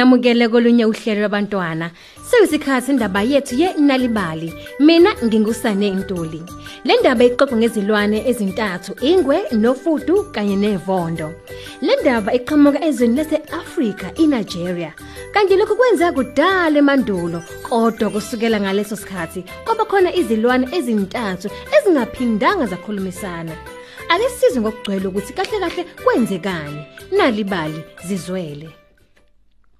Ngiphinde nginamukele kolunye uhlelo lwabantwana. Sekuyisikhathi indaba yethu yenalibali. Mina ngingusane Ntuli. Le ndaba iqoqwa ngezilwane ezintathu, ingwe, nofudu kanye nevondo. Le ndaba iqhamuka ezweni lase-Afrika, iNigeria. Kanti lokhu kwenzeka kudala emandulo, kodwa kusukela ngaleso sikhathi kwaba khona izilwane ezintathu ezingaphindanga zakhulumisana. Ake sizwe ngokugcwele ukuthi kahle kahle kwenzekani. Nalibali zizwele.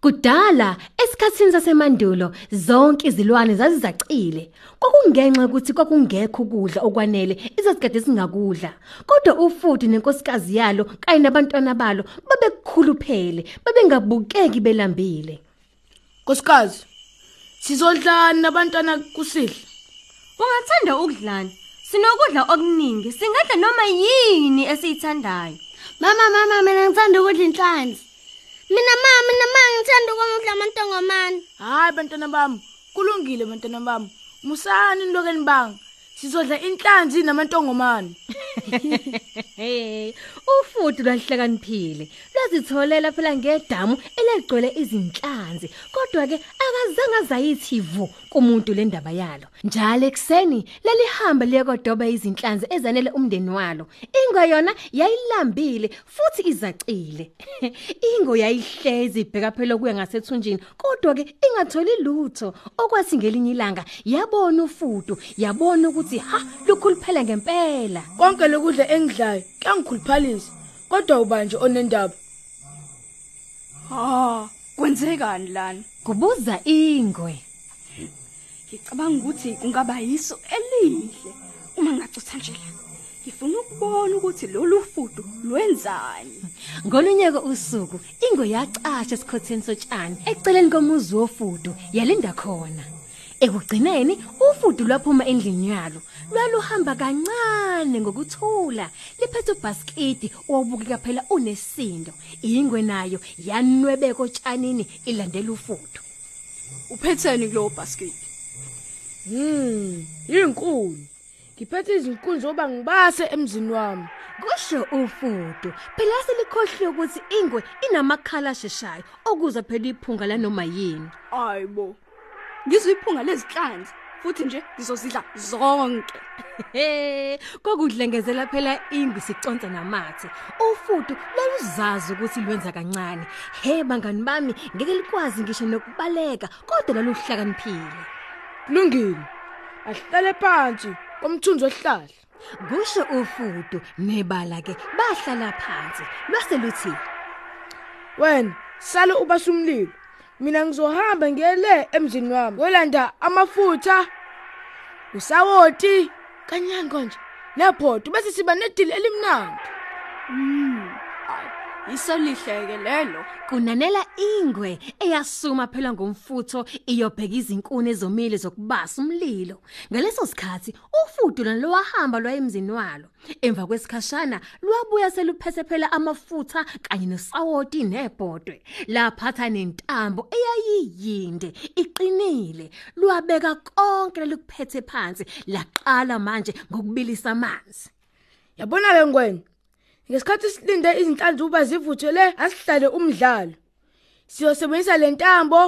Kudala esikhathini sasemandulo zonke izilwane zazizacile. Kwakungenxa ukuthi kwakungekho ukudla okwanele izazikade singakudla. Kodwa ufuthi nenkosikazi yalo kanye nabantwana balo babekukhuluphele, babengabukeki belambile. Nkosikazi, sizodlani nabantwana kusidla? Ungathanda ukudlana? Sinokudla okuningi, singadla noma yini esiyithandayo. Mama mama mina ngithanda ukudla inhlanzi. Mina mama mina mama ngithanda ukudla amantongomane. Hayi bantwana bami, kulungile bantwana bami. Musani nilokeni banga. Sizodla inhlanzi namantongomane. Hey, ufuthi lwahlakaniphile. Lwazitholela phela ngedamu elegcwele izinhlanzi. Kodwa ke akazange azayithi vu kumuntu le ndaba yalo. Njalo ekseni lalihamba liyekodoba izinhlanzi ezanele umndeni walo. Ingo yona yayilambile futhi izacile. Ingo yayihlezi ibheka phela kuya ngasethunjini kodwa ke ingatholi lutho. Okwathi ngelinye ilanga yabona ufudu, yabona ukuthi ha lukhuluphela ngempela. Konke lokudla engidlayo kuyangikhuluphalisa. Kodwa ubanje onendaba. Ha, kwenzekani lana? Kubuza ingwe. Ngicabanga ukuthi kungaba yiso elihle uma ngacutha nje la. Ngifuna ukubona ukuthi lolu fudu lwenzani. Ngolunye usuku ingo yacasha esikhotheni sotshani eceleni komuzi wofudu yalinda khona. Ekugcineni ufudu lwaphuma endlini yalo lwaluhamba kancane ngokuthula liphethe ubhaskidi owubukeka phela unesindo ingwe nayo yanwebeka otshanini ilandela ufudu Uphetheni kulo basket? Hmm, inkulu. Ngiphethe izinkuni zoba ngibase emzini wami. kusho ufudu phela selikhohle ukuthi ingwe inamakhala asheshayo okuza phela iphunga la noma yini Ayibo. Ngiziphunga lezinhlanzi futhi nje ngizozidla zonke. He, kokudlengezela phela ingwe siconsa namathe. Ufudu laluzazi ukuthi lwenza kancane. He bangani bami, ngeke likwazi ngisho nokubaleka, kodwa laluhlakaniphile. Kulungile. Ahlale phansi komthunzi wehlahla. Kusho ufudu nebala ke bahlala phansi. Lwase luthi, Wena sale ubasumlilo. Mina ngizohamba ngiyele emzini wami. Yolanda amafutha. Usawoti kanyani konje. Nephoto bese siba nedili elimnandi. Isolihleke lelo. kunanela ingwe eyasuma phela ngomfutho iyobheka izinkuni ezomile zokubasa umlilo. Ngaleso sikhathi ufudu lo wahamba lwayemzini walo. Emva kwesikhashana lwabuya seluphethe phela amafutha kanye nesawoti nebhodwe. Laphatha nentambo eyayiyinde iqinile. Lwabeka konke lokuphethe phansi laqala manje ngokubilisa amanzi. Yabona ke ngwenya. Ngesikhathi silinde izinhlanzi uba zivuthele asihlale umdlalo. Siyosebenzisa lentambo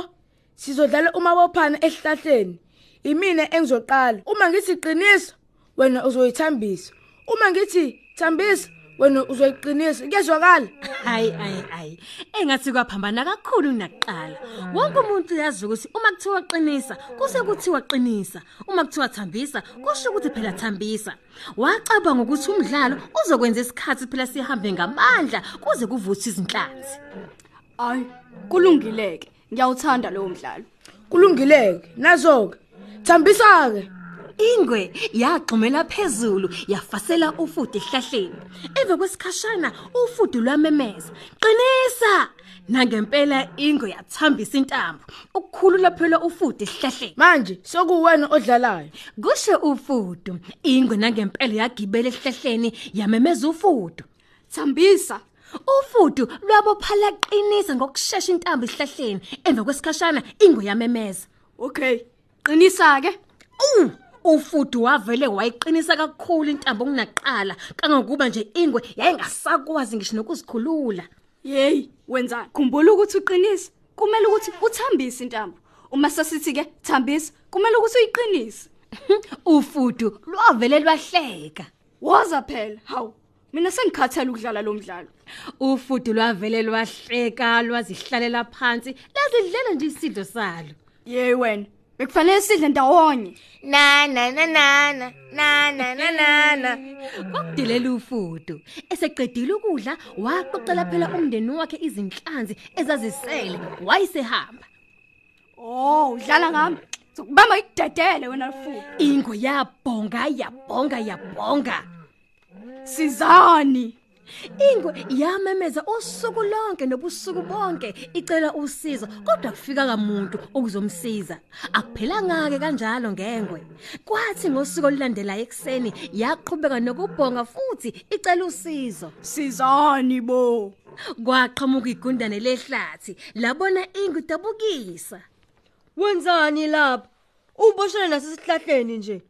sizodlala umabophana esihlahleni. Imina engizoqala. Uma ngithi qinisa wena uzoyithambisa. Uma ngithi thambisa wena uzoyiqinisa. Kuyezwakala? Hayi hayi hayi. Engathi kwaphambana kakhulu nakuqala. Wonke umuntu uyazi ukuthi uma kuthiwa qinisa, kuse kuthiwa qinisa. Uma kuthiwa thambisa, kusho ukuthi phela thambisa. Wacabanga ukuthi umdlalo uzokwenza isikhathi phela sihambe ngamandla kuze kuvuthwe izinhlanzi. Ay, kulungileke. Ngiyawuthanda lowo mdlalo. Kulungileke. Nazo-ke. Thambisa ke. Ingwe yagxumela phezulu yafasela ufudu ehlahleni. Emva kwesikhashana ufudu lwamemeza. Qinisa! Nangempela ingwe yathambisa intambo. Ukukhulula phela ufudu ehlahleni. Manje sokuwena odlalayo. Kusho ufudu, ingwe nangempela yagibela ehlahleni yamemeza ufudu. Thambisa. Ufudu lwabophala qinisa ngokusheshsha intambo esihlahleni. Emva kwesikhashana ingwe yamemeza. Okay. Qinisa ke. Uh, ufudu wavele wayiqinisa kakhulu intambo kunaqala kangokuba nje ingwe yayingasakwazi ngisho nokuzikhulula. Hey, wenza khumbula ukuthi uqinise. Kumele ukuthi uthambise intambo. Uma sesithi ke thambisa kumele ukuthi uyiqinise. Ufudu lwavele lwahleka. Waza phela hawu mina sengikhathele ukudlala lo mdlalo. Ufudu lwavele lwahleka lwazihlalela phansi lazidlela nje isidlo salo. Yey wena bekufanele sidle ndawonye. Na na na na na na na na na na. Kwakudilela ufudu eseqedile ukudla waqoqela phela umndeni wakhe izinhlanzi ezazisele wayisehamba oh udlala ngami. Zokubamba idedele wena lufudu. Ingo yabhonga yabhonga yabhonga. Sizani? Ingwe yamemeza usuku lonke nobusuku bonke icela usizo kodwa kufika kamuntu ukuzomsiza akuphelanga ke kanjalo ngengwe. Kwathi ngosuku olulandela ekseni yaqhubeka nokubhonga futhi icela usizo. Sizani bo? Kwaqhamuka igundane lehlathi labona ingwe dabukisa Wenzani lapha? Uboshana nasesihlahleni nje.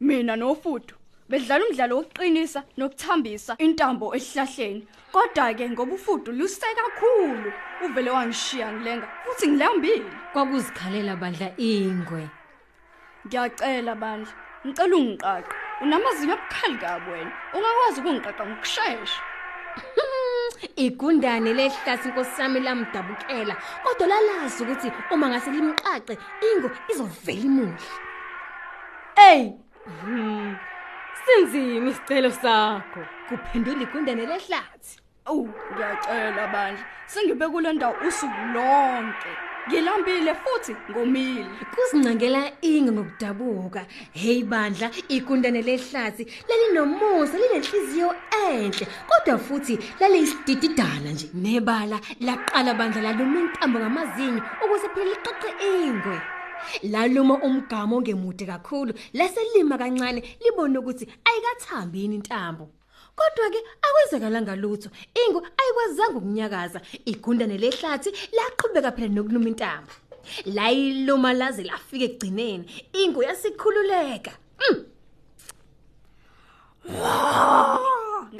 mina nofudu bedlala umdlalo wokuqinisa nokuthambisa intambo esihlahleni. Kodwa ke ngoba ufudu lusise kakhulu uvele wangishiya ngilenga futhi ngilambile. Kwakuzikhalela bandla ingwe. Ngiyacela bandla ngicela ungiqaqa unamazinyo abukhali kabi wena ungakwazi ukungiqaqa ngokusheshsha igundane lehlathi inkosami lamdabukela kodwa lalazi ukuthi uma ngase limqaqe ingo izovela imuhle. Ey. Hmm. Sinzima isicelo sakho. kuphendula igundane lehlathi. Awu ngiyacela bandla sengibe kule ndawo usuku lonke. Ngilambile futhi ngomile. Kuzincangela inge ngokudabuka. Hey bandla igundane lehlathi lalinomusa linenhliziyo enhle kodwa futhi laliyisidididana nje. Nebala laqala bandla laluma intambo ngamazinyo ukuze phela liqaqe ingwe. Laluma umgamo ongemude kakhulu laselima kancane libone ukuthi ayikathambi yini intambo. Kodwa ke akwenzekalanga lutho. Ingo ayikwazanga ukunyakaza. Igundane lehlathi laqhubeka phela nokuluma intambo. Layiluma laze lafika ekugcineni. Ingo yasikhululeka. Mm,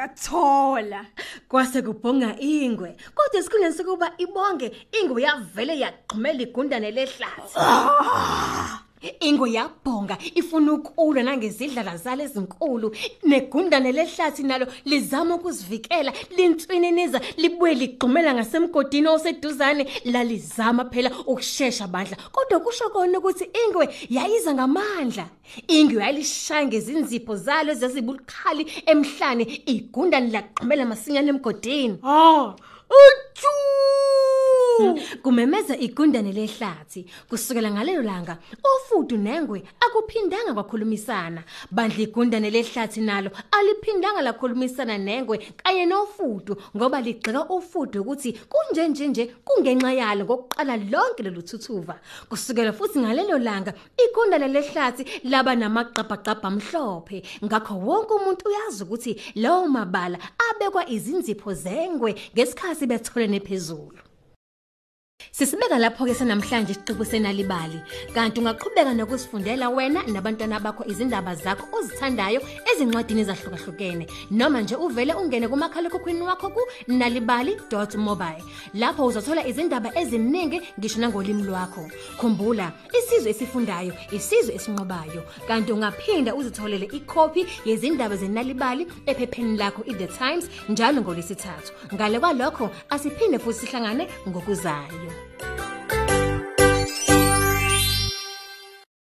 ngathola kwase kubhonga ingwe kodwa esikhundleni sokuba ibonge ingwe yavele yagqumela igundane lehlathi. Ingwe yabhonga ifuna ukulwa nangezidlala zalo ezinkulu negundane lehlathi nalo lizama ukuzivikela linswininiza libuye ligqumela ngasemgodini oseduzane lalizama phela ukushesha bandla kodwa kusho kona ukuthi ingwe yayiza ngamandla. Ingwe yalishaya ngezinzipho zalo ezazibukhali emhlane igundane lagqumela masinyane emgodini. Ha. Kumemeza igundane lehlathi. Kusukela ngalelo langa ufudu nengwe akuphindanga kwakhulumisana. Bandla igundane lehlathi nalo aliphindanga lakhulumisana nengwe kanye nofudu ngoba ligxeka ufudu ukuthi kunje nje nje kungenxa yalo ngokuqala lonke lolu thuthuva. Kusukela futhi ngalelo langa igundane lehlathi laba namagqabhagqabha amhlophe ngakho wonke umuntu uyazi ukuthi lawo mabala abekwa izinzipho zengwe ngesikhathi betholene phezulu. Sisibeka lapho ke sanamhlanje isiqebu senalibali. Kanti ungaqhubeka nokusifundela wena nabantwana bakho izindaba zakho ozithandayo ezincwadini ezahlukahlukene. Noma nje uvele ungene kumakhalekhukhwini wakho ku nalibali.mobile lapho uzothola izindaba eziningi ngisho nangolimi lwakho. Khumbula isizwe esifundayo isizwe esinqobayo. Kanti ungaphinda uzitholele ikhophi yezindaba zenalibali ephepheni lakho iThe Times njalo ngolesithathu ngale kwalokho asiphinde futhi sihlangane ngokuzayo.